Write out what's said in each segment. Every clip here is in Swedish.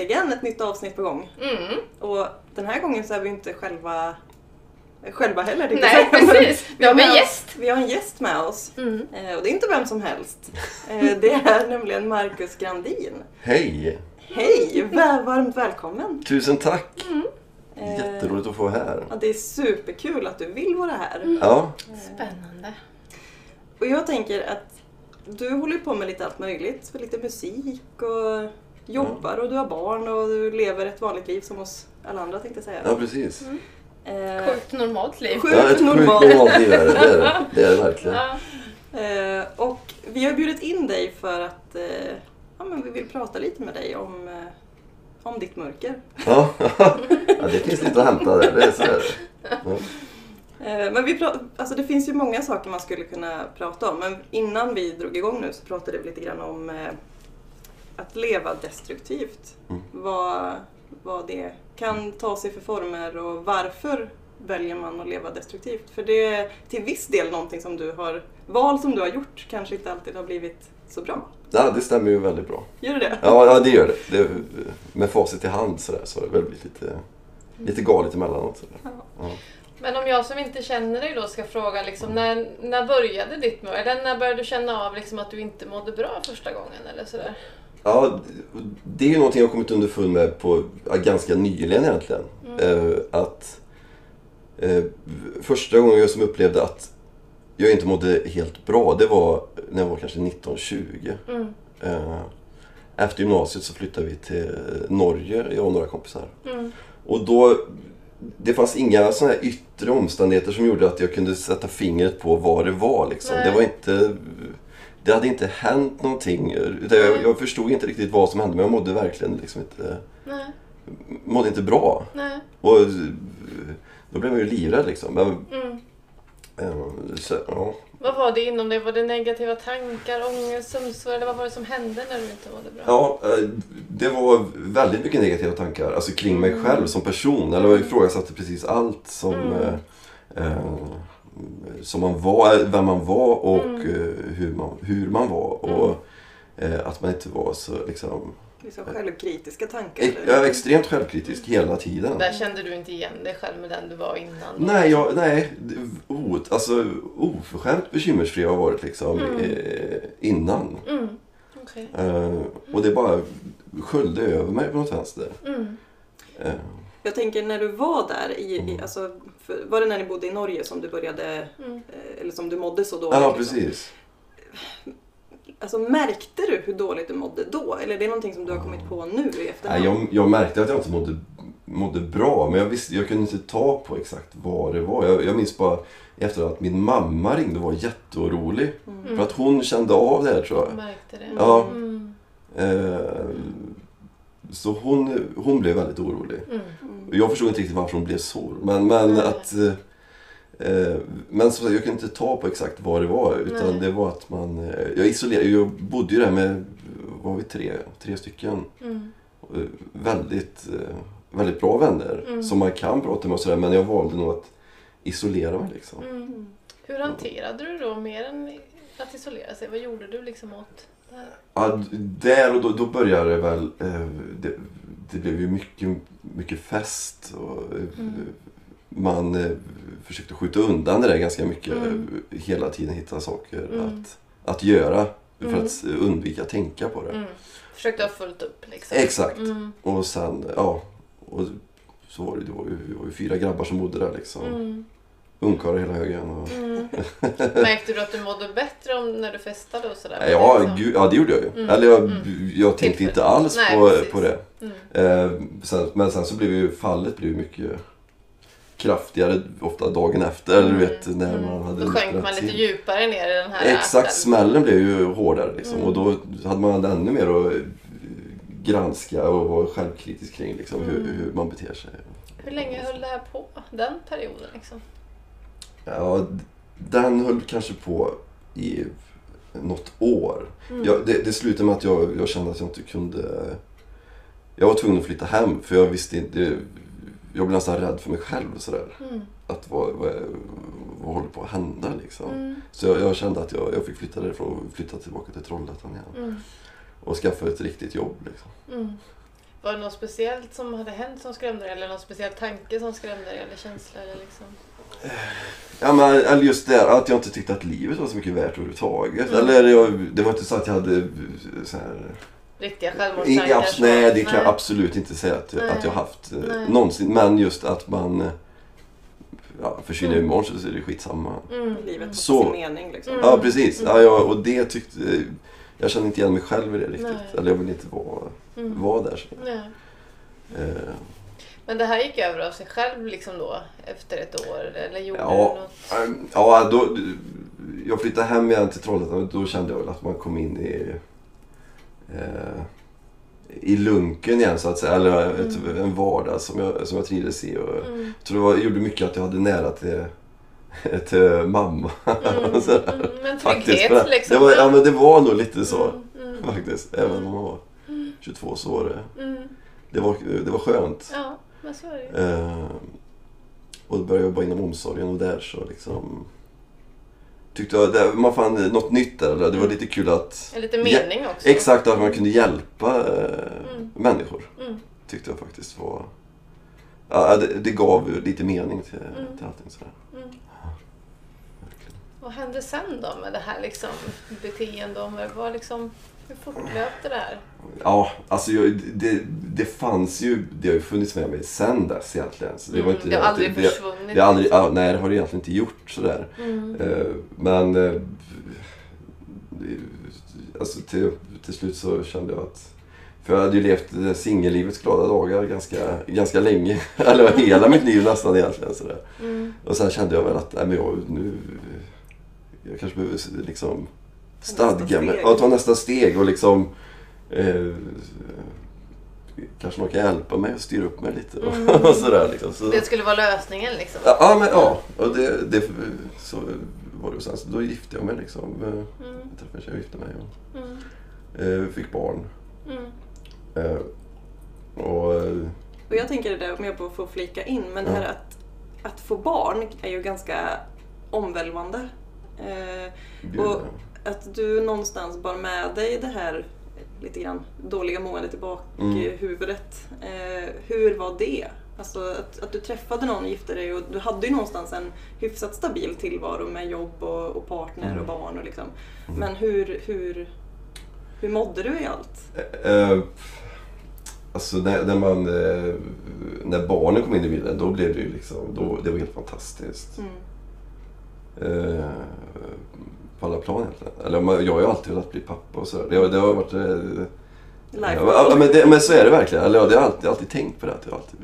äntligen ett nytt avsnitt på gång. Mm. Och den här gången så är vi inte själva själva heller. jag Nej, precis. Vi har en oss- gäst. Vi har en gäst med oss. Mm. Eh, Och det är inte vem som helst. Eh, Det är nämligen Marcus Grandin. Hej! Hej! Väl, varmt välkommen! Tusen tack! Eh, Jätteroligt att få vara här. Ja, det är superkul att du vill vara här. Ja, Spännande. Och jag tänker att du håller på med lite allt möjligt. För lite musik och jobbar och du har barn och du lever ett vanligt liv som oss alla andra tänkte jag säga. ja precis. Eh, Sjukt normalt liv. Sjukt Ja, ett sjukt normalt. normalt liv är det. Det är det, det, är det verkligen. Ja. Eh, och vi har bjudit in dig för att eh, ja, men vi vill prata lite med dig om, om ditt mörker. Ja, ja, det finns lite att hämta där. Det är så är det. Ja. Men vi pra- alltså det finns ju många saker man skulle kunna prata om. Men innan vi drog igång nu så pratade vi lite grann om att leva destruktivt. Mm. Vad, vad det kan ta sig för former och varför väljer man att leva destruktivt. För det är till viss del någonting som du har, val som du har gjort kanske inte alltid har blivit så bra. ja, det stämmer ju väldigt bra. Gör det? Ja, ja det gör det. det med facit i hand så, där, så har det väl blivit lite, lite galet emellanåt. Så där. Ja. Men om jag som inte känner dig då ska fråga, liksom, när, när började ditt mörker? Eller när började du känna av liksom, att du inte mådde bra första gången? Eller sådär? Ja, det är ju någonting jag kommit underfund med på ganska nyligen egentligen. Eh, att eh, Första gången jag som upplevde att jag inte mådde helt bra, det var när jag var kanske 19-20. Mm. Eh, efter gymnasiet så flyttade vi till Norge, jag och några kompisar. Mm. Och då, det fanns inga sådana här yttre omständigheter som gjorde att jag kunde sätta fingret på vad det var. Liksom. Nej. Det var inte... Det hade inte hänt någonting. Jag, jag förstod inte riktigt vad som hände men jag mådde verkligen liksom inte, Nej, mådde inte bra. nej. Och eh, då blev man ju livrädd liksom. Men, Mm. eh, så, ja. Vad var det inom dig? Var det negativa tankar, ångest, sömnsvår? Eller vad var det som hände när du inte mådde bra? Ja, eh, det var väldigt mycket negativa tankar alltså kring mig själv som person. Eller jag ifrågasatte precis allt som, Mm. eh, som man var, vem man var och Mm. eh, hur, man, hur man var. Och eh, att man inte var så liksom... Liksom självkritiska tankar. Jag är extremt självkritisk hela tiden. Där kände du inte igen dig själv med den du var innan? Nej, jag, nej o, alltså, oförskämt bekymmersfri har jag varit liksom eh, innan. Mm. Okej. Eh, och det bara sköljde över mig på något vänster. Mm. Eh, Jag tänker när du var där, i, Mm. i, alltså, för, var det när ni bodde i Norge som du började, Mm. eh, eller som du mådde så dåligt? ja, liksom? precis. Alltså märkte du hur dåligt du mådde då? Eller är det någonting som du har kommit på nu i efterhand? Nej, jag, jag märkte att jag inte mådde, mådde bra, men jag, visste, jag kunde inte ta på exakt vad det var. Jag, jag minns bara efter att min mamma ringde och var jätteorolig. För att hon kände av det här tror Jag jag. märkte det. Ja. Mm. Eh, så hon, hon blev väldigt orolig. Mm. Jag förstod inte riktigt varför hon blev så. Men, men Nej. att... eh, Eh, men så, jag kunde inte ta på exakt vad det var. Utan Nej. det var att man... Eh, jag isolerade, jag bodde ju där med, var vi, tre, tre stycken. Mm. Eh, väldigt, väldigt bra vänner Mm. som man kan prata med och sådär. Men jag valde nog att isolera mig liksom. Mm. Hur hanterade du då mer än att isolera sig? Vad gjorde du liksom åt det här? Ja, där och då, då började det väl... Det, det blev ju mycket, mycket fest och Mm. man eh, försökte skjuta undan det där ganska mycket. Mm. Hela tiden hitta saker Mm. att, att göra för Mm. att undvika att tänka på det. Mm. Försökte ha fullt upp liksom. Exakt. Mm. Och sen, ja. Och så var det, det var ju, vi var ju fyra grabbar som bodde där liksom. Mm. Ungkarlar hela högen. Och... Mm. Märkte du att du mådde bättre om när du festade och sådär? Ja, Liksom? gud, ja, det gjorde jag ju. Mm. Eller jag, Mm. jag tänkte Tillfället. inte alls Nej, på, precis. på det. Mm. Eh, sen, men sen så blev ju fallet blev mycket kraftigare ofta dagen efter. Eller du vet när man hade Mm. Då sjönk man lite in. djupare ner i den här Exakt, äten. smällen blev ju hårdare liksom. Mm. Och då hade man ännu mer att eh, granska och vara självkritisk kring liksom, hur, Mm. hur man beter sig. Hur länge höll det här på? Den perioden liksom? Ja, den höll kanske på i något år. Mm. Jag, det, det slutade med att jag, jag kände att jag inte kunde... Jag var tvungen att flytta hem för jag visste inte... Jag blev nästan rädd för mig själv sådär. Mm. Att vad, vad, vad håller på att hända liksom. Mm. Så jag, jag kände att jag, jag fick flytta därifrån och flytta tillbaka till Trollhättan igen. Mm. Och skaffa ett riktigt jobb liksom. Mm. Var det något speciellt som hade hänt som skrämde dig? Eller någon speciell tanke som skrämde dig? Eller känsla? Eller liksom? Ja, men eller just det att jag inte tyckte att livet var så mycket värt överhuvudtaget. Mm. Eller jag, det var inte så att jag hade så här, Riktiga självmordstankar? abs- nej, det kan jag absolut inte säga att, Nej. att jag haft eh, Nej. någonsin. Men just att man eh, ja, försvinner Mm. imorgon så är det skitsamma. Mm. Livet har Så. sin mening liksom. Mm. Ja, precis. Ja, jag, och det tyckte... Jag kände inte igen mig själv i det riktigt. Nej. Eller jag vill inte vara, Mm. vara där. Så. Eh, Men det här gick över av sig själv liksom då efter ett år? Eller gjorde Ja. du något? ehm, ja, då, jag flyttade hem igen till Trollhättan och då kände jag väl att man kom in i... Eh, i lunken igen så att säga. Eller ett, en vardag som jag, som jag trivdes i. Och, Mm. Jag tror det var, gjorde mycket att jag hade nära till, till mamma. Mm. Sådär. Mm. Men Faktiskt. trygghet liksom? det, var, ja, men det var nog lite så Mm. Mm. faktiskt. Även om man var 22 så var det, Mm. det, var, det var skönt. Ja, Eh, och började jobba inom omsorgen och där så liksom tyckte jag det, man fann något nytt där. Det var lite kul att En lite mening också. exakt att man kunde hjälpa eh, Mm. människor. Mm. Tyckte jag faktiskt var ja, det, det gav lite mening till, Mm. till allting sådär. Mm. Verkligen. Vad hände sen då med det här liksom, beteende? och med- Vad liksom, hur fortlöpte det här? Ja, alltså jag, det, det fanns ju, det har ju funnits med mig sen dess egentligen. Så det, var Mm, inte, det har aldrig det, försvunnit. det, har aldrig, ja, nej, det har det egentligen inte gjort sådär. Mm. Eh, Men det- alltså till, till slut så kände jag att för jag hade ju levt det singellivets glada dagar ganska, ganska länge. Eller hela mitt liv nästan egentligen. Sådär. Mm. Och sen kände jag väl att nej, men jag, nu, jag kanske behöver liksom stadga mig. Ja, ta nästa steg och liksom eh, kanske någon kan hjälpa mig och styra upp mig lite. Och, Mm. och sådär, liksom. så, Det skulle vara lösningen liksom? Ja, ja, men, ja. Och det, det, så var det. Och sen så då gifte jag mig liksom. Eh, Mm. Jag träffade en tjej och gifte mig och Mm. eh, fick barn. Mm. Eh, och eh, Och jag tänker det där, om jag bara får flika in, men det här Ja. att, att få barn är ju ganska omvälvande. Eh, Och att du någonstans bar med dig det här lite grann dåliga måendet i bakhuvudet. Eh, hur var det? Alltså att, att du träffade någon och gifte dig och du hade ju någonstans en hyfsat stabil tillvaro med jobb och, och partner Mm. och barn och liksom. Men hur, hur, hur mådde du i allt? Eh, alltså när, när, man, eh, när barnen kom in i bilden då blev det ju liksom, då, det var helt fantastiskt. Mm. Eh, på alla plan egentligen. Eller jag har ju alltid velat bli pappa och sådär. Det, det har varit... Eh, ja, men, det, men så är det verkligen. Eller ja, det har jag alltid, alltid tänkt på det. Att jag alltid,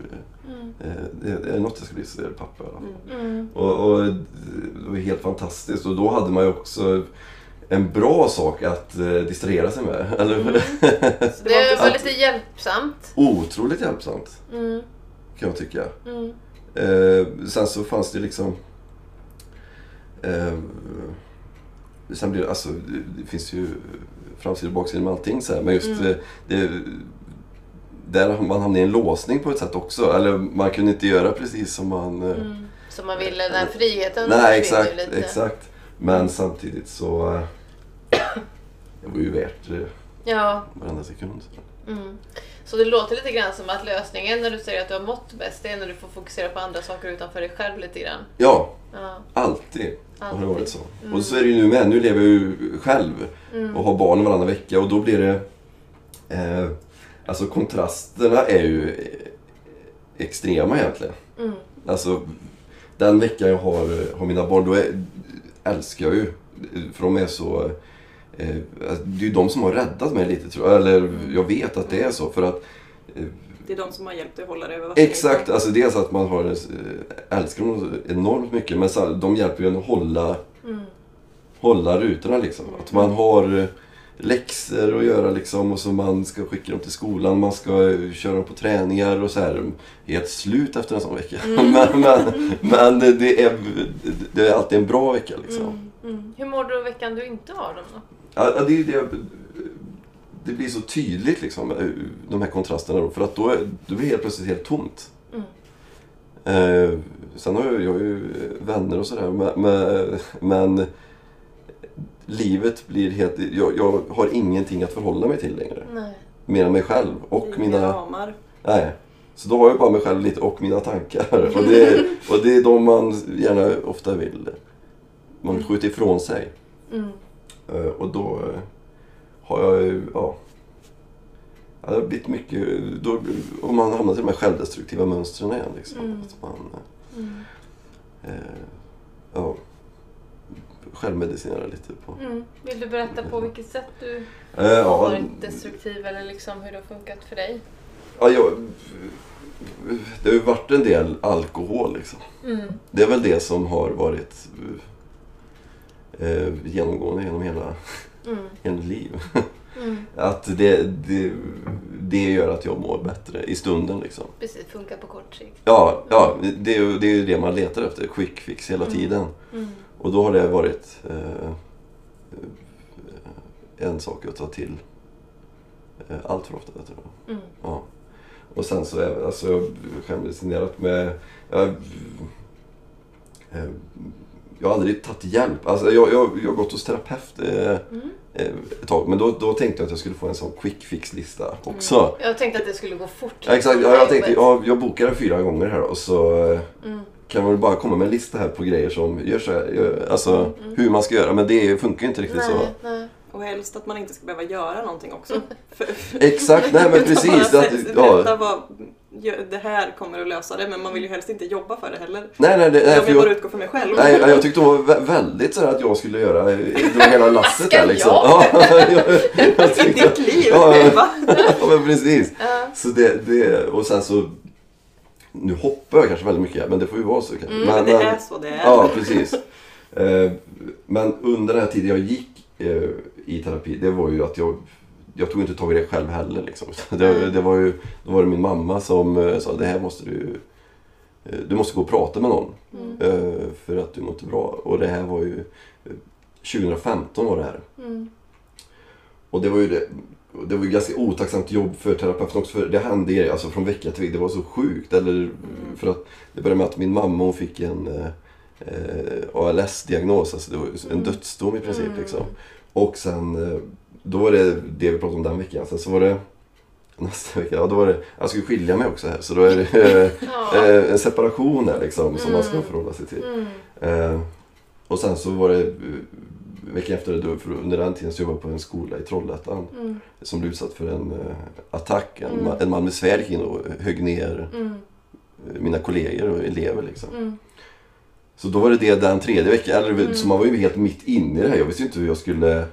Mm. eh, det, är det något jag ska bli så är det pappa i alla fall. Mm. Mm. Och, och det var helt fantastiskt. Och då hade man ju också en bra sak att eh, distrahera sig med. Eller? Mm. Det var att- lite hjälpsamt. Otroligt hjälpsamt Mm. kan jag tycka. Mm. Eh, sen så fanns det liksom... Eh, sen blir det, alltså, det, det finns ju framsidor och baksidor med allting så här, men just Mm. eh, det, där man hamnat i en låsning på ett sätt också. Eller man kunde inte göra precis som man... eh, Mm. Som man ville, den här friheten Nej, exakt, lite. exakt. Men samtidigt så... eh, Det var ju värt eh, Ja. varenda sekund. Mm. Så det låter lite grann som att lösningen när du säger att du har mått bäst, det är när du får fokusera på andra saker utanför dig själv lite grann. Ja, Ja. alltid har Alltid. det varit så. Mm. Och så är det ju nu med. Nu lever jag ju själv Mm. och har barn varannan vecka och då blir det... Eh, alltså kontrasterna är ju eh, extrema egentligen. Mm. Alltså den veckan jag har, har mina barn, då är, älskar jag ju. För de är så... Eh, alltså, det är ju de som har räddat mig lite tror jag. Eller jag vet att det är så. För att eh, Det är de som har hjälpt dig att hålla dig över vattnet. Exakt, alltså dels att man har, eh, älskar dem enormt mycket men så- de hjälper ju en att hålla, Mm. hålla rutorna liksom. Att man har eh, läxor att göra liksom och så man ska skicka dem till skolan, man ska eh, köra dem på träningar och så här. Helt slut efter en sån vecka. men, men, men det, är, det är alltid en bra vecka liksom. Mm. Mm. Hur mår du veckan du inte har dem då? Ja, ja, det, är det, det blir så tydligt liksom, eh, de här kontrasterna då. För att då, är- då blir det helt plötsligt helt tomt. Mm. Eh, sen har jag, jag har ju vänner och sådär. Men, men, men livet blir helt... Jag, jag har ingenting att förhålla mig till längre. Nej. mer än mig själv och Inga mina... ramar. Nej. Så då har jag bara mig själv lite och mina tankar. Och det, och det är de man gärna ofta vill. Man vill skjuta ifrån sig. Mm. Eh, Och då eh, har jag ju, ja. ja, Det har blivit mycket, då, och man hamnar i de här självdestruktiva mönstren igen. Liksom. Mm. Att man, Mm. eh, ja, självmedicinerar lite på. Mm. Vill du berätta på vilket sätt du Eh, har ja, varit destruktiv eller liksom hur det har funkat för dig? ja, jag, det har ju varit en del alkohol liksom. Mm. Det är väl det som har varit eh, genomgående genom hela, Mm. mitt liv. Mm. Att det, det, det gör att jag mår bättre i stunden liksom. Precis, funkar på kort sikt. Ja, ja det, är det är ju det man letar efter. Quick fix hela Mm. tiden. Mm. Och då har det varit eh, eh, en sak att ta till eh, allt för ofta. Tror jag. Mm. Ja. Och sen så är alltså, jag självmedicinerat med... Jag, eh, jag har aldrig tagit hjälp. Alltså, jag, jag, jag har gått hos terapeut eh, Mm. Eh, ett tag. Men då, då tänkte jag att jag skulle få en sån quick fix-lista också. Jag tänkte att det skulle gå fort. Ja, exakt. Ja, jag tänkte, ja, jag bokar den fyra gånger här och så Mm. kan man väl bara komma med en lista här på grejer som gör så här, alltså Mm. hur man ska göra. Men det funkar ju inte riktigt så. Nej, nej. Och helst att man inte ska behöva göra någonting också. För, Exakt, nej men precis. Att, ja, berätta vad, det här kommer att lösa det, men man vill ju helst inte jobba för det heller. nej, nej, det, nej, jag för vill bara jag, utgå från mig själv. nej, jag tyckte hon var vä- väldigt så här att jag skulle göra, dra hela lasset där liksom. jag? Ja, jag, jag I tyckte, ditt liv! Ja. Va? ja men precis. Så det, det, och sen så, nu hoppar jag kanske väldigt mycket, men det får ju vara så. kanske. Mm, Men det är så det är. Ja, precis. Eh, Men under den här tiden jag gick eh, i terapi, det var ju att jag, jag tog inte tag i det själv heller. Liksom. Det, det var ju, då var det min mamma som eh, sa, det här måste du, eh, du måste gå och prata med någon. Mm. eh, För att du mår inte bra. Och det här var ju, eh, 2015 var det här. Mm. Och det var ju det, det var ju ganska otacksamt jobb för terapeuten också för det hände grejer alltså från vecka till vecka. Det var så sjukt. Eller, för att det började med att min mamma hon fick en eh, ALS-diagnos, alltså det var en Mm. dödsdom i princip. Mm. Liksom. Och sen, då var det det vi pratade om den veckan. Sen så var det nästa vecka, ja då var det, jag skulle skilja mig också här. Så då är det eh, Ja. eh, en separation här liksom som man ska Mm. förhålla sig till. Mm. Eh, och sen så var det eh, veckan efter, det, för under den tiden så jobbade jag på en skola i Trollhättan Mm. som blev utsatt för en eh, attack. En, Mm. ma- en man med svärd gick in och högg ner Mm. mina kollegor och elever. Liksom. Mm. Så då var det det den tredje veckan. Eller, Mm. Så man var ju helt mitt inne i det här. Jag visste ju inte hur jag skulle...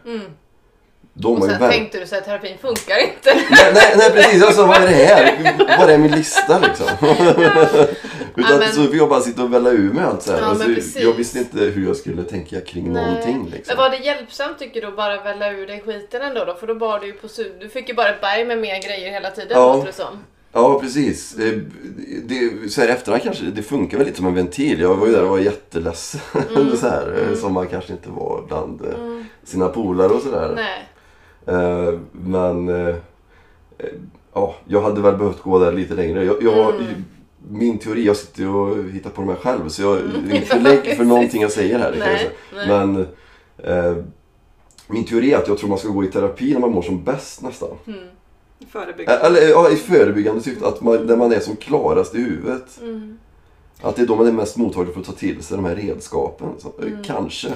De Och sen väl... tänkte du så här, terapin funkar inte. nej, nej, nej precis, sa vad är det här? Vad är min lista liksom? Utan Ja, men- så fick jag bara sitta och välla ur mig allt så här. Ja, alltså, jag visste inte hur jag skulle tänka kring Nej. någonting. Liksom. Men var det hjälpsamt tycker du att bara välla ur dig skiten ändå då? För då bar du ju på su- Du fick ju bara ett berg med mer grejer hela tiden Ja. låter det som. Ja, precis. Det, så här efterhand kanske det funkar väl lite som en ventil. Jag var ju där och var jätteledsen. Mm. så här, Mm. Som man kanske inte var bland eh, Mm. sina polare och sådär. Eh, Men eh, eh, ja, jag hade väl behövt gå där lite längre. Jag, jag, Mm. Min teori, jag sitter och hittar på de här själv så jag Mm. är belägg för Precis. någonting jag säger här. jag. Nej. Nej. Men eh, min teori är att jag tror man ska gå i terapi när man mår som bäst nästan. Mm. Förebyggande. Eller ja, i förebyggande syfte, att man, när man är som klarast i huvudet. Mm. Att det är då man är mest mottaglig för att ta till sig de här redskapen. Så, Mm. Kanske.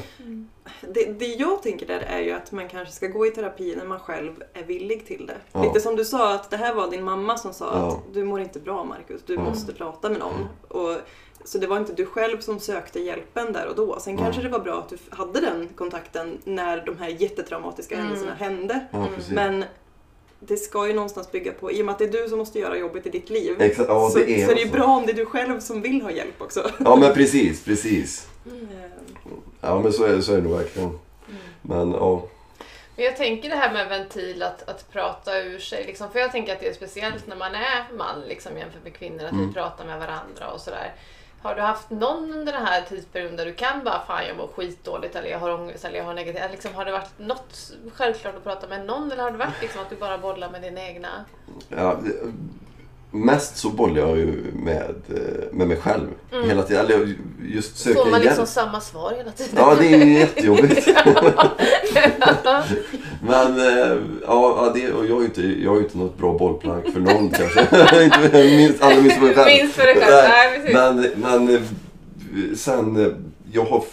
Det, det jag tänker där är ju att man kanske ska gå i terapi när man själv är villig till det. Ja. Lite som du sa, att det här var din mamma som sa Ja. att du mår inte bra Marcus, du Mm. måste prata med någon. Och, så det var inte du själv som sökte hjälpen där och då. Sen Mm. kanske det var bra att du hade den kontakten när de här jättetraumatiska Mm. händelserna hände. Ja, Mm. Men det ska ju någonstans bygga på, i och med att det är du som måste göra jobbet i ditt liv. Exakt, ja, så, det är så det är bra om det är du själv som vill ha hjälp också. Ja men precis, precis. Ja men så är, det- så är det nog verkligen. Mm. Men ja. Men jag tänker det här med ventil, att, att prata ur sig. Liksom, för jag tänker att det är speciellt när man är man liksom, jämfört med kvinnor, att Mm. vi pratar med varandra och sådär. Har du haft någon under den här tidsperioden där du kan bara fan jag mår skitdåligt eller jag har ångest eller jag har negativ... Liksom, har det varit något självklart att prata med någon eller har det varit liksom att du bara bollar med dina egna? ja det- mest så bollar jag ju med, eh, med mig själv hela tiden. Eller just söker Mm. Får man hjälp. liksom samma svar hela tiden? Ja, det är ju jättejobbigt. Men eh, ja, det, och jag har ju inte, jag ju inte något bra bollplank för någon kanske. minst, minst för mig själv. Minst för dig själv. Nej, men, men eh, sen, jag har,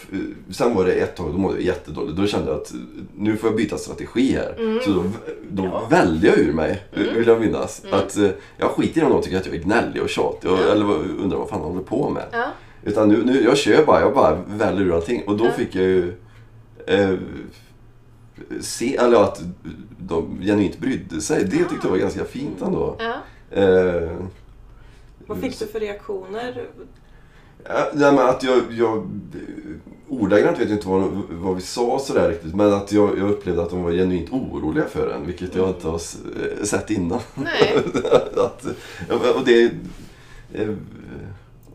sen var det ett tag, då mådde jag jättedåligt. Då kände jag att nu får jag byta strategi här. Mm. Så då, då välde jag ur mig, vill jag minnas. Mm. Att eh, jag skiter i om någon tycker att jag är gnällig och tjatig. Och, eller vad- undrar vad fan jag håller på med. Ja. Utan nu, nu, jag kör bara, jag bara väljer ur allting. Och då Ja. fick jag ju eh, se, eller att de genuint brydde sig. Det tyckte jag var ganska fint ändå. Ja. Eh, Vad fick du för reaktioner? Ja, nej, men att jag, jag ordagrant vet jag inte vad, vad vi sa sådär riktigt. Men att jag, jag upplevde att de var genuint oroliga för en. Vilket jag inte har eh, sett innan. Nej. att, och det... Eh,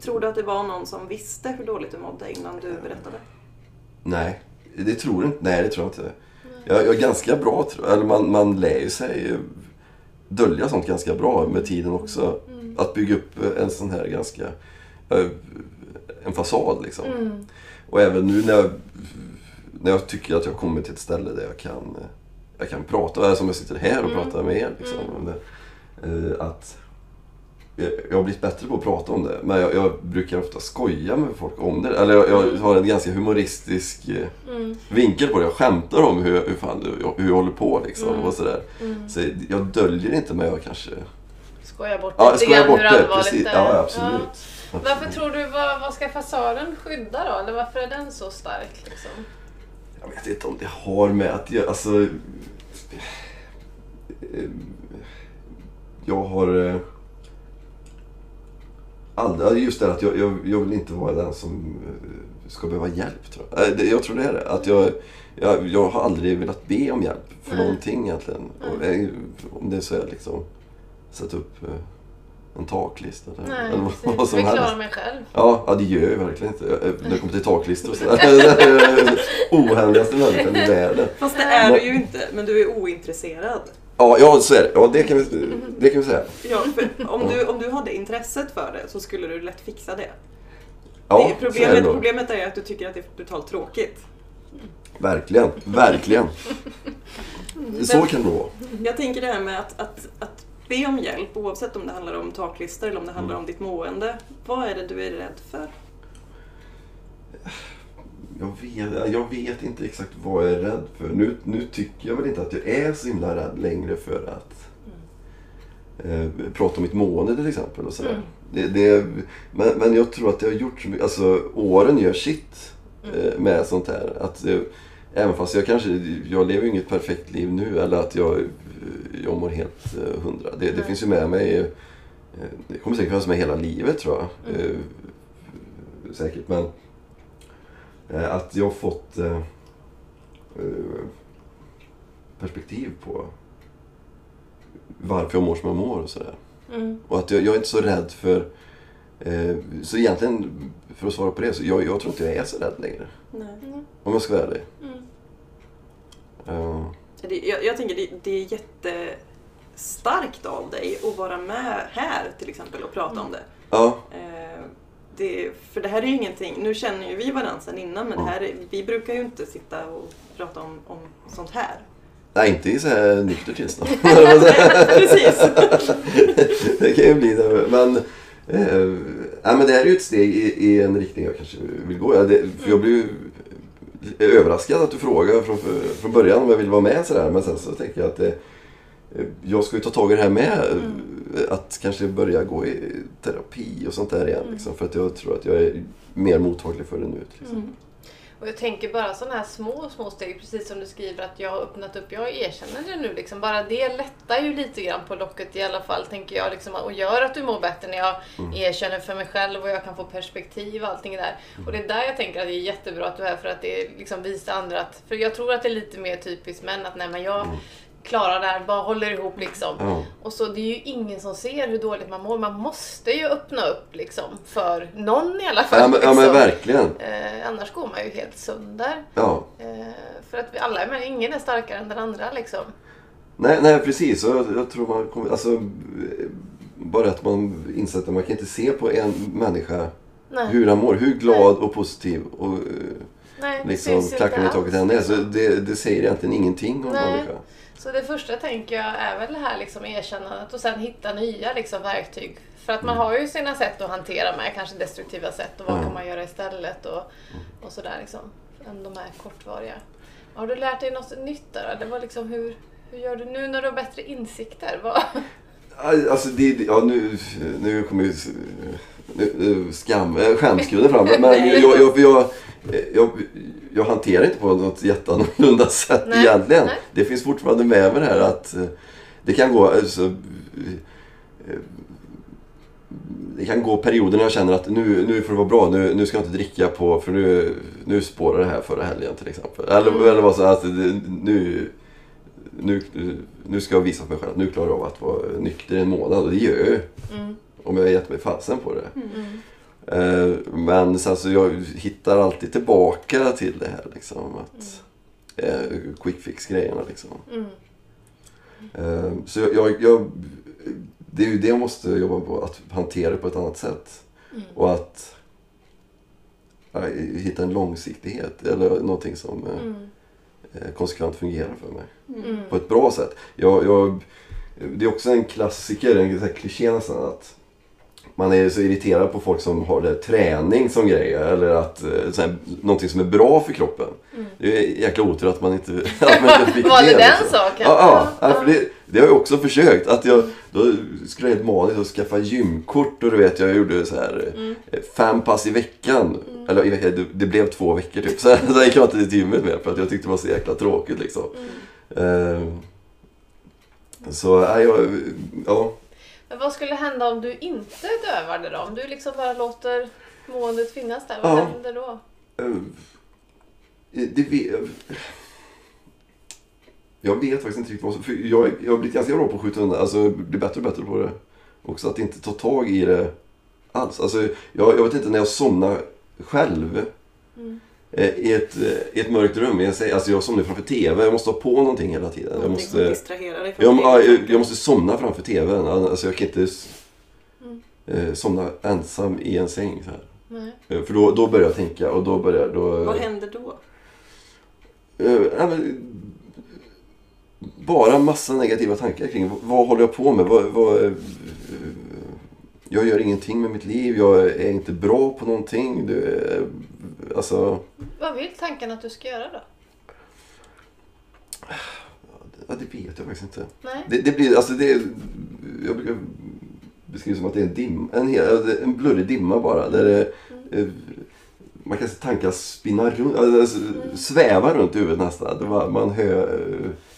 Tror du att det var någon som visste hur dåligt du mådde innan du berättade? Nej, det tror inte. Nej, det tror jag inte. Jag, jag är ganska bra, tror jag. eller man, man lär ju sig dölja sånt ganska bra med tiden också. Att bygga upp en sån här ganska, eh, en fasad liksom. Mm. Och även nu när jag, när jag tycker att jag kommer till ett ställe där jag kan, jag kan prata, som jag sitter här och Mm. pratar med er. Liksom, Eh, att jag har blivit bättre på att prata om det, men jag, jag brukar ofta skoja med folk om det. Eller jag, jag har en ganska humoristisk eh, Mm. vinkel på det. Jag skämtar om hur, hur, fan, hur jag håller på liksom, Mm. och sådär. Mm. Så jag döljer inte, men jag kanske... Skoja bort Ja, lite skojar grann bort hur det. allvarligt Precis. det är. Ja, absolut. Ja. Varför tror du, vad, vad ska fasaden skydda då? Eller varför är den så stark? Liksom? Jag vet inte om det har med att jag, alltså... eh, Jag har... eh, Aldrig, just det att jag, jag, jag vill inte vara den som eh, ska behöva hjälp. Tror jag. Jag tror det är det. Att jag, jag, jag har aldrig velat be om hjälp för Nej. någonting egentligen. Och, om det är så är liksom sätta upp en taklista eller, Nej, eller vad, vad precis. som Jag klarar mig själv. Ja, ja, det gör jag verkligen inte. När det kommer till taklistor och sådär. Ohändigaste människan i världen. Fast det är du ju inte, men du är ointresserad. Ja, ja så är det. Ja, det kan vi, det kan vi säga. Ja, för om, du, om du hade intresset för det så skulle du lätt fixa det. Ja, det så är det problemet, problemet är att du tycker att det är brutalt tråkigt. Verkligen, verkligen. Så kan det vara. Jag tänker det här med att, att, att be om hjälp, oavsett om det handlar om taklistor eller om det handlar om ditt mående. Vad är det du är rädd för? Jag vet, jag vet inte exakt vad jag är rädd för. Nu, nu tycker jag väl inte att jag är så himla rädd längre för att eh, prata om mitt mående till exempel. Och sådär. Mm. Det, det, men, men jag tror att det har gjort så mycket. Alltså åren gör sitt eh, med sånt här. Att, eh, även fast jag kanske, jag lever ju inget perfekt liv nu eller att jag, jag mår helt eh, hundra. Det, det finns ju med mig, eh, det kommer säkert finnas med hela livet tror jag. Mm. Eh, säkert men att jag har fått perspektiv på varför jag mår som jag mår och sådär. Mm. Och att jag, jag är inte så rädd för... Eh, så egentligen, för att svara på det, så jag, jag tror inte jag är så rädd längre. Nej. Om jag ska vara ärlig. Mm. Eh, Det, jag, jag tänker det, det är jättestarkt av dig att vara med här till exempel och prata om det. ja, Eh, det. För det här är ju ingenting, nu känner ju vi varandra sedan innan men det här, är- vi brukar ju inte sitta och prata om, om sånt här. nej, inte i så här nykter tillstånd. Precis. det kan ju bli det. Men, eh, nej, men det här är ju ett steg i, i en riktning jag kanske vill gå. Ja, det, för jag blev ju överraskad att du frågade från, från början om jag vill vara med. Sådär. Men sen så tänker jag att det, eh, jag ska ju ta tag i det här med. eh, Att kanske börja gå i terapi och sånt där igen. Liksom, för att jag tror att jag är mer mottaglig för det nu. Liksom. Mm. Och jag tänker bara sådana här små, små steg, precis som du skriver att jag har öppnat upp, jag erkänner det nu liksom. Bara det lättar ju lite grann på locket i alla fall, tänker jag, liksom, och gör att du mår bättre när jag erkänner för mig själv och jag kan få perspektiv och allting där. Och det är där jag tänker att det är jättebra att du är här, för att det liksom visar andra att, för jag tror att det är lite mer typiskt män att nej men jag klarar det här, bara håller ihop liksom. Ja. Och så det är ju ingen som ser hur dåligt man mår. Man måste ju öppna upp liksom för någon i alla fall. Ja, men, ja liksom. men verkligen. Eh, annars går man ju helt sönder. Ja. Eh, för att vi alla är med, ingen är starkare än den andra liksom. Nej, nej precis. Jag, jag tror man kommer, alltså, bara att man inser att man kan inte se på en människa Nej. hur han mår. Hur glad och positiv och eh, Nej, liksom klackarna i inte taket han är. Så liksom. det, det säger egentligen ingenting om Nej. människa. Så det första tänker jag är väl det här liksom erkännandet och sen hitta nya liksom verktyg. För att man har ju sina sätt att hantera med, kanske destruktiva sätt och vad Ja. kan man göra istället och, och sådär liksom. Än de här kortvariga. Har du lärt dig något nytt där? Det var liksom hur, hur gör du nu när du har bättre insikter? Vad? Alltså det, ja, nu, nu kommer ju skam, äh, skämskudden fram. Men jag, jag, jag, jag, jag hanterar inte på något jätteannorlunda sätt Nej, egentligen. nej. Det finns fortfarande med mig det här att eh, det kan gå alltså, eh, det kan gå perioder när jag känner att nu, nu får det vara bra, nu, nu ska jag inte dricka på för nu, nu spårar det här förra helgen till exempel. Eller, Mm. eller vad så att nu, nu, nu ska jag visa för mig själv att nu klarar jag av att vara nykter en månad och det gör jag ju. Mm. Om jag har gett mig fasen på det. Mm. Eh, Men sen så jag hittar alltid tillbaka till det här liksom. Att, eh, quick fix-grejerna liksom. Mm. Eh, Så jag, jag, jag, det är ju det jag måste jobba på, att hantera det på ett annat sätt. Mm. Och att ja, hitta en långsiktighet eller någonting som eh, Mm. eh, konsekvent fungerar för mig. Mm. På ett bra sätt. Jag, jag, det är också en klassiker, en kliché nästan att man är så irriterad på folk som har det, träning som grej eller att eh, så här, någonting som är bra för kroppen. Mm. Det är jäkla otur att man inte, att man inte fick Var det den liksom. saken? Ja, ja, Ja, ja. För det, det har jag också försökt. Att jag, då skulle jag helt maniskt att skaffa gymkort och du vet jag gjorde så här Mm. eh, fem pass i veckan. Eller i veckan, det, det blev två veckor typ. Så så gick jag inte till gymmet mer för att jag tyckte det var så jäkla tråkigt liksom. Mm. Eh, så jag, ja. Men vad skulle hända om du inte dövade då? Om du liksom bara låter måendet finnas där, vad Ja. händer då? eh, det, vet- jag vet faktiskt inte riktigt vad som... För jag, jag har blivit ganska bra på att skjuta undan, alltså blir bättre och bättre på det. Också att inte ta tag i det alls. Alltså, jag, jag vet inte när jag somnar själv Mm. Eh, i, ett, eh, i ett mörkt rum. Jag, säger, alltså jag somnar framför TV, jag måste ha på någonting hela tiden. Jag måste, dig från jag, ja, jag, jag måste somna framför TVn. Alltså jag kan inte Mm. eh, somna ensam i en säng. Så här. Nej. För då, då börjar jag tänka och då börjar... Då, Vad händer då? Eh, bara massa negativa tankar kring vad, håller jag på med? Vad, vad, jag gör ingenting med mitt liv. Jag är inte bra på någonting. Alltså, Vad vill tanken att du ska göra då? ja, det vet jag faktiskt inte. Nej? Det, det blir, alltså det, jag brukar beskriva som att det är en, dim, en, hel, en blurrig dimma bara. Där det, eh, man kan se tankar spinna runt, alltså, sväva runt i huvudet nästan. Man hör,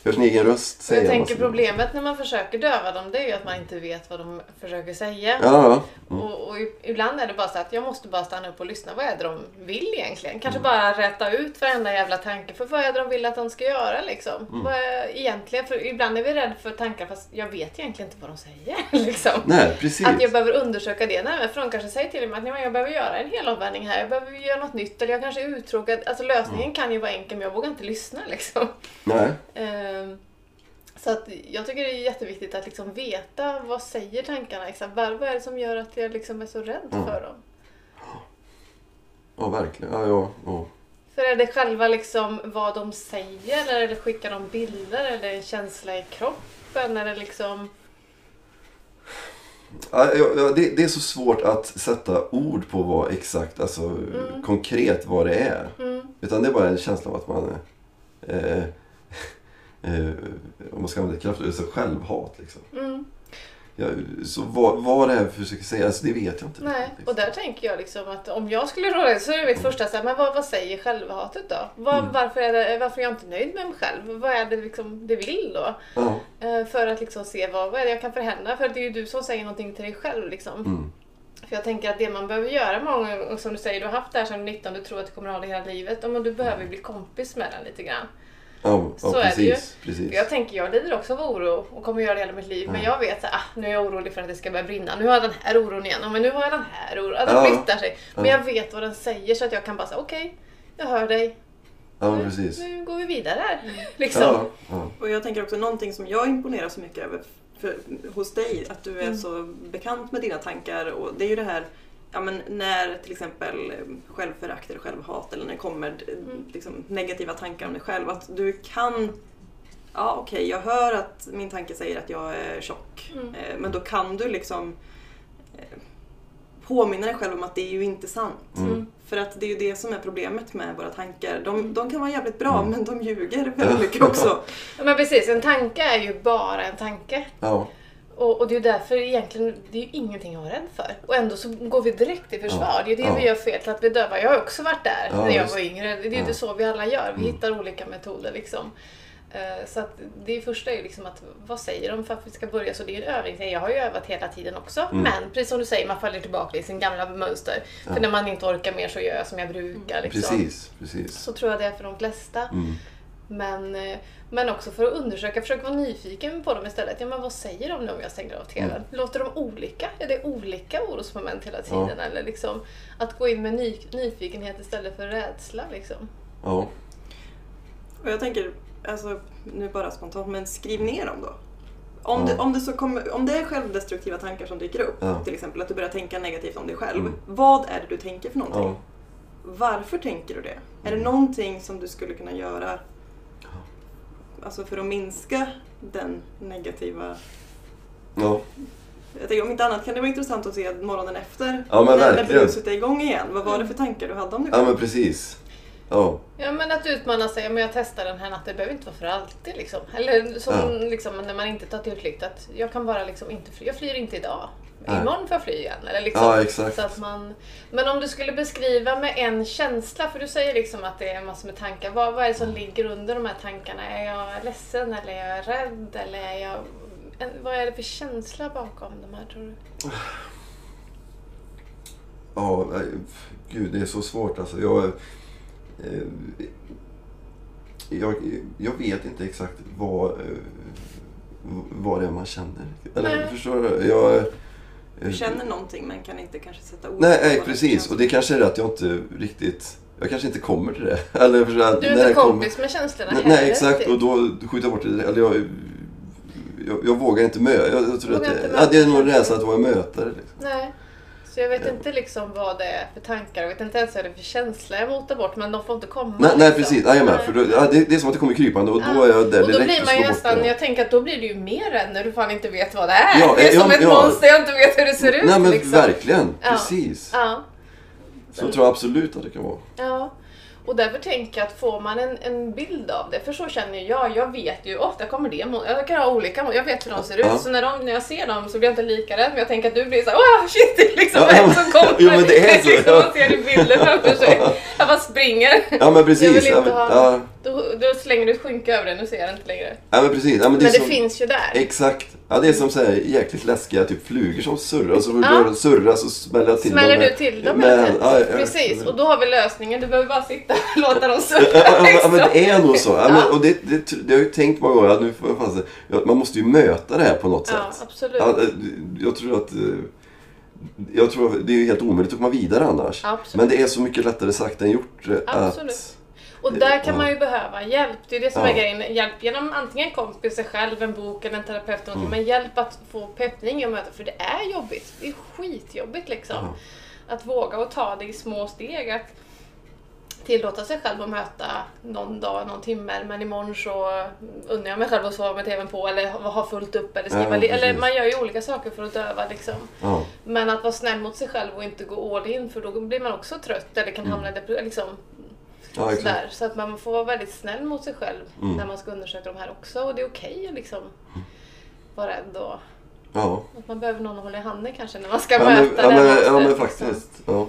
hör sin egen röst säga Jag tänker problemet när man försöker döva dem det är ju att man inte vet vad de försöker säga. Ja. Mm. Och, och ibland är det bara så att jag måste bara stanna upp och lyssna. Vad är det de vill egentligen? Mm. Kanske bara rätta ut varenda jävla tanke. För vad är det de vill att de ska göra liksom? Mm. Vad är, egentligen, för ibland är vi rädda för tankar fast jag vet egentligen inte vad de säger. liksom. Nej, precis. Att jag behöver undersöka det. Nej, men för de kanske säger till mig att "Nej, men jag behöver göra en helomvändning här. Jag behöver göra något nytt. Eller jag kanske är uttråkad. Alltså lösningen Mm. kan ju vara enkel men jag vågar inte lyssna liksom. Nej. Ehm, Så att jag tycker det är jätteviktigt att liksom veta vad säger tankarna exakt. Vad är det som gör att jag liksom är så rädd Mm. för dem? Ja, verkligen. Ja, ja, ja. För är det själva liksom vad de säger eller är det skickar de bilder eller en känsla i kroppen? Är det liksom... Ja, ja, ja, det, det är så svårt att sätta ord på vad exakt, alltså konkret vad det är. Mm, Utan det är bara en känsla av att man, eh, eh, om man ska använda ett kraftigt så självhat liksom. mm. Ja, så vad, vad det är för försöker säga, alltså, det vet jag inte. Nej, riktigt, och där tänker jag liksom att om jag skulle råda så är mitt första så här, men vad, vad säger självhatet då? Vad, Mm. varför, är det, varför är jag inte nöjd med mig själv? Vad är det liksom det vill då? Ja. Eh, för att liksom se vad, vad är det jag kan förändra? För det är ju du som säger någonting till dig själv liksom. Mm. För jag tänker att det man behöver göra många gånger, som du säger, du har haft det här sedan 19, du tror att du kommer att ha det hela livet. Ja, Men du behöver bli kompis med den lite grann. Ja, ja, Så är det ju. precis. jag tänker, jag lider också av oro och kommer göra det hela mitt liv. Men Ja. jag vet att ah, nu är jag orolig för att det ska börja brinna. Nu har jag den här oron igen. Men nu har jag den här oron. Ja, Den flyttar sig. Men Ja. jag vet vad den säger så att jag kan bara säga okej, jag hör dig. Ja, men Nu, precis. nu går vi vidare här. Liksom. Ja, ja. Och jag tänker också någonting som jag imponerar så mycket över. för, hos dig, att du är Mm. så bekant med dina tankar. Och det är ju det här Ja, men när till exempel eh, självförakt eller självhat eller när det kommer eh, Mm. liksom, negativa tankar om dig själv. Att du kan Ja okej, jag hör att min tanke säger att jag är tjock. Mm. Eh, Men då kan du liksom påminna dig själv om att det är ju inte sant. Mm. För att det är ju det som är problemet med våra tankar. De, Mm. de kan vara jävligt bra Mm. men de ljuger väldigt mycket också. Ja, men precis, en tanke är ju bara en tanke. Ja. Och, och det är ju därför egentligen, det är ju ingenting att vara rädd för. Och ändå så går vi direkt i försvar. Ja. Det är det Ja. vi gör fel, till att vi dövar. Jag har också varit där Ja, när jag var yngre. Det är ju Ja. så vi alla gör. Vi Mm. hittar olika metoder liksom. Eh, Så att det första är ju liksom att vad säger de för att vi ska börja? Så det är en övning. Jag har ju övat hela tiden också. Mm. Men precis som du säger, man faller tillbaka i sin gamla mönster. För när man inte orkar mer så gör jag som jag brukar. Liksom. Precis, precis. Så tror jag det är för de flesta. Mm. Men, eh, men också för att undersöka, försöka vara nyfiken på dem istället. Ja, men vad säger de nu om jag stänger av TVn? Mm. Låter de olika? Är det olika orosmoment hela tiden? Eller liksom att gå in med ny, nyfikenhet istället för rädsla. Liksom. Ja. Och jag tänker, alltså, nu bara spontant, men skriv ner dem då. Om, Ja. det, om, det så kommer, om det är självdestruktiva tankar som dyker upp, Ja. till exempel att du börjar tänka negativt om dig själv. Mm. Vad är det du tänker för någonting? Ja. Varför tänker du det? Är Mm. det någonting som du skulle kunna göra alltså för att minska den negativa... Ja. Jag tänker, om inte annat kan det vara intressant att se morgonen efter, Ja, men när, när bruset är igång igen. Vad var det för tankar du hade om dig ja, men precis. Ja. Ja men att utmana sig, men jag testar den här natten, det behöver inte vara för alltid liksom. Eller som Ja. liksom, när man inte tar till flykt, att jag kan bara liksom inte fly, jag flyr inte idag. Nej. Imorgon får jag fly igen. Eller liksom, Ja, exakt. Så att man, men om du skulle beskriva med en känsla, för du säger liksom att det är massor med tankar. Vad, vad är det som ligger under de här tankarna? Är jag ledsen eller är jag rädd? Eller är jag, vad är det för känsla bakom de här tror du? Ja, nej, gud det är så svårt alltså. Jag, eh, jag, jag vet inte exakt vad, eh, vad det är man känner. Eller Nej. förstår du? Jag, Du känner någonting men kan inte kanske sätta ord Nej, på nej det precis. Och det kanske är det att jag inte riktigt... Jag kanske inte kommer till det. Eller förstår att Du är när inte det kommer- kompis med känslorna Nej, heller, nej exakt. riktigt. Och då skjuter jag bort det. Eller jag, jag, jag vågar inte möta. Jag, jag tror att det, inte ja, det är nog möta. rädslan att vara mötare. Liksom. Nej. Så jag vet Ja. inte liksom vad det är för tankar, jag vet inte ens vad det är för känsla jag motar bort, men de får inte komma. Nej, nej liksom. precis. Jajamän. Nej. För då, ja, det, det är som att det kommer krypande och då Ja. är jag där Och då direkt blir man ju slår bort nästan, det. jag tänker att då blir du ju mer rädd när du fan inte vet vad det är. Ja, det är ja, som ett ja. monster jag inte vet hur det ser ut. Nej men liksom. verkligen. Ja. Precis. Ja, Så tror jag absolut att det kan vara. ja. Och därför tänker jag att får man en, en bild av det, för så känner jag, jag vet ju, ofta kommer det jag kan ha olika jag vet hur de ser ut, Ja. så när, de, när jag ser dem så blir jag inte lika rädd, men jag tänker att du blir såhär åh shit, det är liksom Ja, en men- som kommer. Jo, men det är så, liksom, ja. Man ser i bilden framför sig. Jag bara springer. Ja men precis. Jag vill Ja, inte men, ha- ja, då slänger du ett skynke över den, nu ser jag den inte längre. ja men precis. Ja, men det Men det som, finns ju där. Exakt. Ja det är som så här jäkligt läskiga typ flugor som surrar. Så Ja. ja. surrar så smäller jag till Smäller dem. du med- till dem med- tiden? ja, ja, Precis, och då har vi lösningen. Du behöver bara sitta och låta dem surra. Ja, ja, men det är nog så. Men, och det, det, det har jag ju tänkt många gånger att nu fan man måste ju möta det här på något sätt. absolut. Ja, eh, jag tror att eh, jag tror att det är helt omöjligt att komma vidare annars. Absolut. Men det är så mycket lättare sagt än gjort. eh, Absolut. Att, Och där kan man ju behöva hjälp. Det är det som Ja. är grejen. Hjälp genom antingen kompis, sig själv, en bok eller en terapeut. Mm. Men hjälp att få peppning i möta. För det är jobbigt. Det är skitjobbigt liksom. Ja. Att våga och ta det i små steg. Att tillåta sig själv att möta någon dag, någon timme. Men imorgon så unnar jag mig själv att sova med TVn på. Eller ha fullt upp. Eller skriva Ja, Eller man gör ju olika saker för att döva liksom. ja, Men att vara snäll mot sig själv och inte gå all in för då blir man också trött eller kan hamna i depression. Liksom, Mm. Ja, exakt. sådär. Så att man får vara väldigt snäll mot sig själv Mm. när man ska undersöka de här också. Och det är okej att liksom vara rädd och Ja. att man behöver någon att hålla i handen kanske när man ska Ja, men, möta ja, det men, monstret, ja men faktiskt. Ja.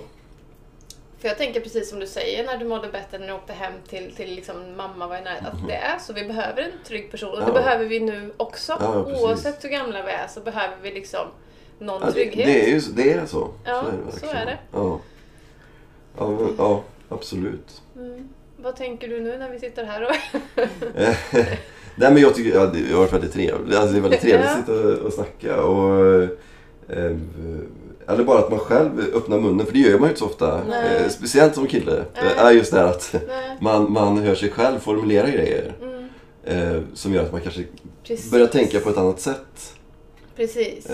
För jag tänker precis som du säger när du mådde bättre när du åkte hem till, till liksom mamma var i närheten. Att det är så. Vi behöver en trygg person och det Mhm. Ja. behöver vi nu också. Ja, ja. Oavsett hur gamla vi är så behöver vi liksom någon Ja, det, trygghet. det är ju så- det är så. Ja, så är det. så är det. Ja. Ja, men, ja, absolut. Mm. Vad tänker du nu när vi sitter här och... Nej men jag tycker ja, det har varit väldigt trevligt. Alltså, det är väldigt trevligt att sitta och, snacka. Och, eh, eller bara att man själv öppnar munnen, för det gör man ju inte så ofta. Eh, speciellt som kille. Nej. är just det här att Nej. man, man hör sig själv formulera grejer. Mm. Eh, som gör att man kanske Precis. börjar tänka på ett annat sätt. Precis.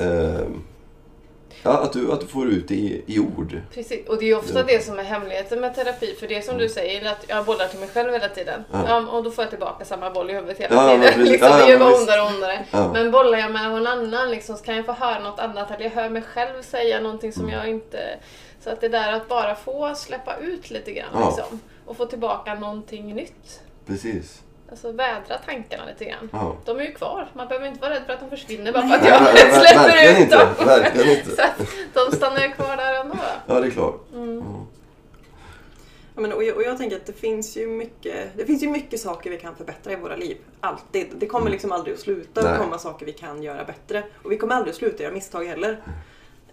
Ja, att, du, att du får ut det i, i ord. Precis, och det är ofta Ja. det som är hemligheten med terapi. För det är som du säger, att jag bollar till mig själv hela tiden. Ja. Och då får jag tillbaka samma boll i huvudet hela Ja, tiden. liksom, det gör bara ondare och ondare. Ja. Men bollar jag med någon annan liksom, så kan jag få höra något annat. Eller jag hör mig själv säga någonting som Mm. jag inte... Så att det där att bara få släppa ut lite grann liksom. Och få tillbaka någonting nytt. Precis. Alltså vädra tankarna lite grann. Ja. De är ju kvar. Man behöver inte vara rädd för att de försvinner bara för att jag Nej, släpper verkligen ut inte. dem. Verkligen inte. Så de stannar ju kvar där ändå. Ja, det är klart. Mm. Ja. Ja, men, och, jag, och jag tänker att det finns, ju mycket, det finns ju mycket saker vi kan förbättra i våra liv. Alltid. Det kommer liksom aldrig att sluta Nej. att komma saker vi kan göra bättre. Och vi kommer aldrig att sluta göra misstag heller.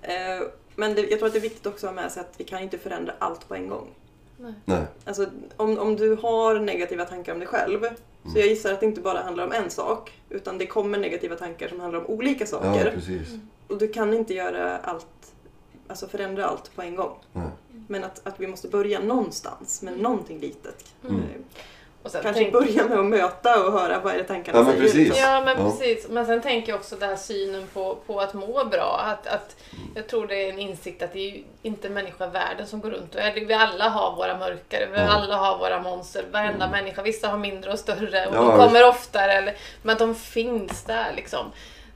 Eh, men det, jag tror att det är viktigt också att ha med sig att vi kan inte förändra allt på en gång. Nej. Alltså, om, om du har negativa tankar om dig själv, så jag gissar att det inte bara handlar om en sak, utan det kommer negativa tankar som handlar om olika Ja, saker. precis. och du kan inte göra allt, alltså förändra allt på en gång. Nej. Men att, att vi måste börja någonstans med någonting litet. Mm. Och sen Kanske tänk- börja med att möta och höra vad är det tankarna Ja, men säger. precis. liksom. Ja men Ja. precis. Men sen tänker jag också den här synen på, på att må bra. Att, att jag tror det är en insikt att det är ju inte människovärlden som går runt och är. Vi alla har våra mörkare, vi Mm. alla har våra monster. Varenda människa. Vissa har mindre och större och Ja, de kommer oftare. Eller, men att de finns där liksom.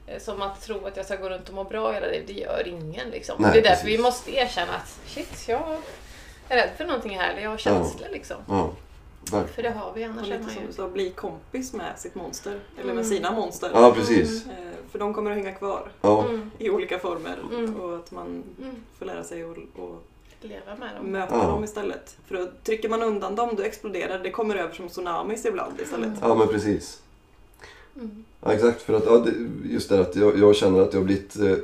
Eh, Som att tro att jag ska gå runt och må bra hela livet, det gör ingen liksom. Nej, det är därför precis. vi måste erkänna att shit, jag är rädd för någonting här. eller Jag har känslor liksom. Ja, verkligen. För det har vi, annars är man som ju... du sa, bli kompis med sitt monster. Eller Mm. med sina monster. Ja, precis. Eh, För de kommer att hänga kvar Ja, Mm, i olika former. Mm. Och att man mm. får lära sig att Leva med dem. möta Ja. dem istället. För då trycker man undan dem, då exploderar det. kommer över som tsunamis ibland istället. ja men precis. Mm. Ja, exakt. För att, ja, just det att jag, jag känner att jag har blivit eh,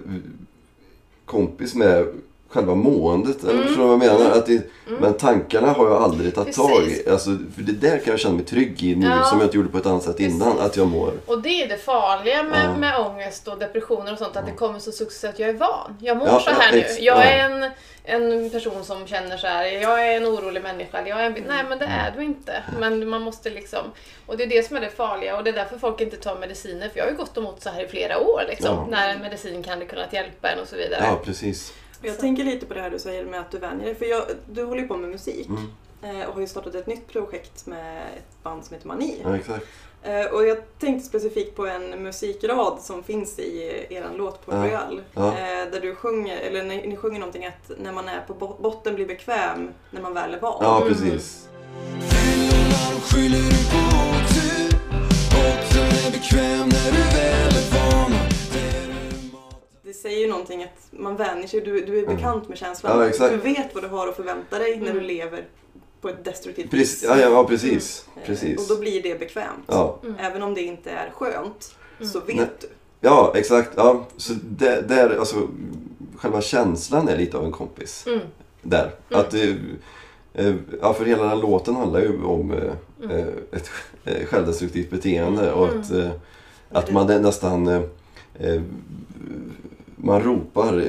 kompis med själva måendet. Eller Mm. förstår du vad jag menar? Mm. Att det, Mm. Men tankarna har jag aldrig tagit tag i. Alltså, för det där kan jag känna mig trygg i nu Ja. som jag inte gjorde på ett annat sätt Precis. innan. Att jag mår. Och det är det farliga med, Ja. med ångest och depressioner och sånt, att det kommer så successivt. Jag är van. Jag mår Ja, så ja, här nu. ex- Jag ja. är en, en person som känner så här. Jag är en orolig människa. Jag är en, nej, men det är du inte. Men man måste liksom... Och det är det som är det farliga och det är därför folk inte tar mediciner. För jag har ju gått mått så här i flera år liksom. Ja. När en medicin kan det kunnat hjälpa en och så vidare. Ja, precis. Jag tänker lite på det här du säger med att du vänjer dig. För jag, du håller ju på med musik. Mm. eh, Och har ju startat ett nytt projekt med ett band som heter Mani. Ja, exakt. Eh, Och jag tänkte specifikt på en musikrad som finns i er låt på Ja. Royal. Ja. Eh, Där du sjunger, eller ni, ni sjunger någonting att när man är på bo- botten blir bekväm när man väl är van. Ja, Mm. precis. Fyllorna Det säger ju någonting att man vänjer sig, du, du är Mm. bekant med känslan. Ja. Du vet vad du har att förvänta dig när du Mm. lever på ett destruktivt Precis. Ja, ja, ja, precis. Eh, precis. Och då blir det bekvämt. Ja. Mm. Även om det inte är skönt så vet Nej. du. ja, exakt. Ja. Så det, där, alltså, själva känslan är lite av en kompis. Mm. Där. Mm. Att, eh, eh, ja, för hela den låten handlar ju om Mm. ett självdestruktivt beteende och Mm. att, att man är nästan man ropar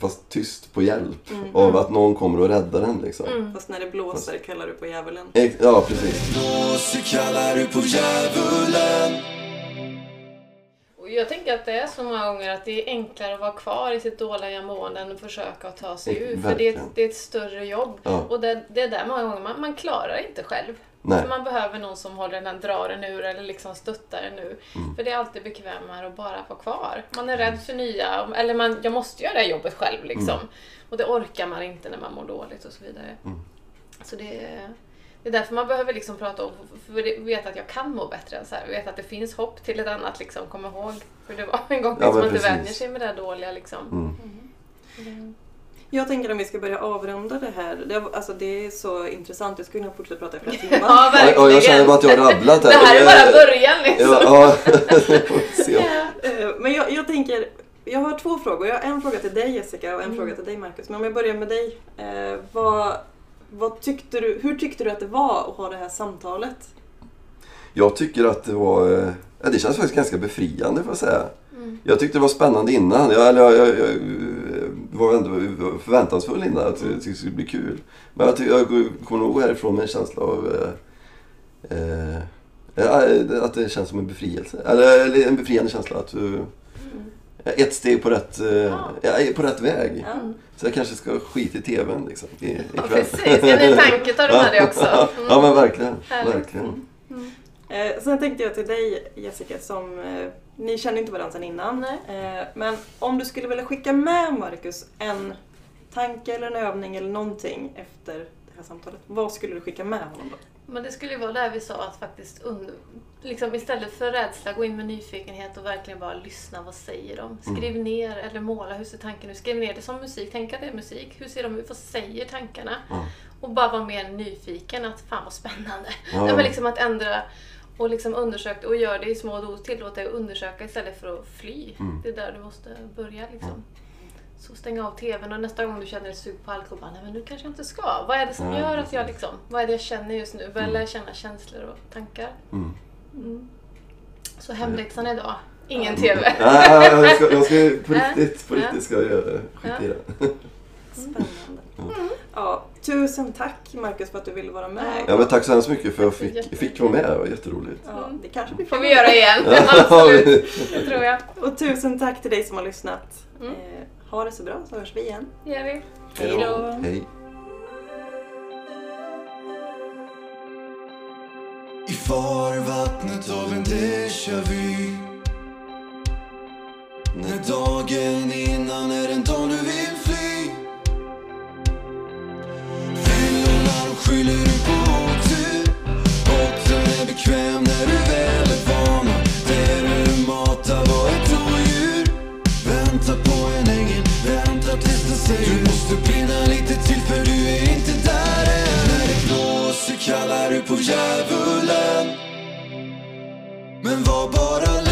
fast tyst på hjälp Mm. av att någon kommer och räddar en liksom. Mm. Fast när det blåser kallar du på djävulen. Ex- Ja, precis. Blåser kallar du på djävulen Och jag tänker att det är så många gånger att det är enklare att vara kvar i sitt dåliga mående än att försöka att ta sig Mm, ur. För det är, verkligen. ett, det är ett större jobb. Ja. Och det, det är där många gånger man, man klarar inte själv. Nej. För man behöver någon som håller den, drar en ur eller liksom stöttar en ur. Mm. För det är alltid bekvämare att bara vara kvar. Man är rädd för nya, eller man, jag måste göra det här jobbet själv liksom. Mm. Och det orkar man inte när man mår dåligt och så vidare. Mm. Så det är, det är därför man behöver liksom prata om, för att veta att jag kan må bättre än så här. Veta att det finns hopp till ett annat liksom, kom ihåg. För det var en gång Ja, som men man inte vänjer sig med det här dåliga liksom. Jag tänker om vi ska börja avrunda det här. Det, alltså, det är så intressant. Jag skulle kunna fortsätta prata i flera timmar. Ja, verkligen. ja, jag känner bara att jag har rabblat här. Det här är bara början liksom. Ja, ja. Eh, Men jag, jag tänker, jag har två frågor. Jag har en fråga till dig Jessica och en Mm. fråga till dig Marcus. Men om jag börjar med dig. Eh, vad, vad tyckte du, hur tyckte du att det var att ha det här samtalet? Jag tycker att det var... eh, Ja, det känns faktiskt ganska befriande får jag säga. Mm. Jag tyckte det var spännande innan. Jag, eller, jag, jag, jag var ändå förväntansfull innan. Att jag tyckte det skulle bli kul. Men jag, ty- jag kommer nog härifrån med en känsla av... Eh, eh, att det känns som en befrielse. Eller, eller en befriande känsla. Att, eh, jag är ett steg på rätt, eh, är på rätt väg. Ja. Så jag kanske ska skita i TVn liksom, i, Ja, ikväll. precis. En tanke tar du med dig också. Mm. Ja men verkligen. Verkligen. Eh, sen tänkte jag till dig Jessica, som eh, ni känner inte varandra sedan innan. Nej. Eh, men om du skulle vilja skicka med Marcus en tanke eller en övning eller någonting efter det här samtalet. Vad skulle du skicka med honom då? Men det skulle ju vara där vi sa att faktiskt under, liksom istället för rädsla gå in med nyfikenhet och verkligen bara lyssna. Vad säger de? Skriv ner eller måla. Hur ser tanken ut? Skriv ner det som musik. Tänk att det är musik. Hur ser de ut? Vad säger tankarna? Ja. Och bara vara mer nyfiken. Att fan vad spännande. Ja. Nej, men liksom att ändra och liksom undersöka och gör det i små dos. Tillåt dig att undersöka istället för att fly. Mm. Det är där du måste börja liksom. Så stäng av TVn och nästa gång du känner dig sug på alkohol, bara, nej men nu kanske jag inte ska. Vad är det som Ja, gör att jag liksom, vad är det jag känner just nu? Börja lära känna känslor och tankar. Mm. Mm. Så hemläxan idag, ingen TV. Ja, jag, ska, jag ska på Ja. riktigt, på Ja. riktigt ska jag göra, skit i det. Spännande. Ja, tusen tack Marcus för att du ville vara med. Ja men tack så hemskt mycket för att jag fick, fick vara med, det var jätteroligt. Ja, det kanske blir Får vi göra igen, absolut. Det tror jag. Och tusen tack till dig som har lyssnat. Mm. Eh, ha det så bra så hörs vi igen. Det gör vi. Hej då. Hej. I farvattnet av en déjà vu När dagen innan är en på djävulen. Men var bara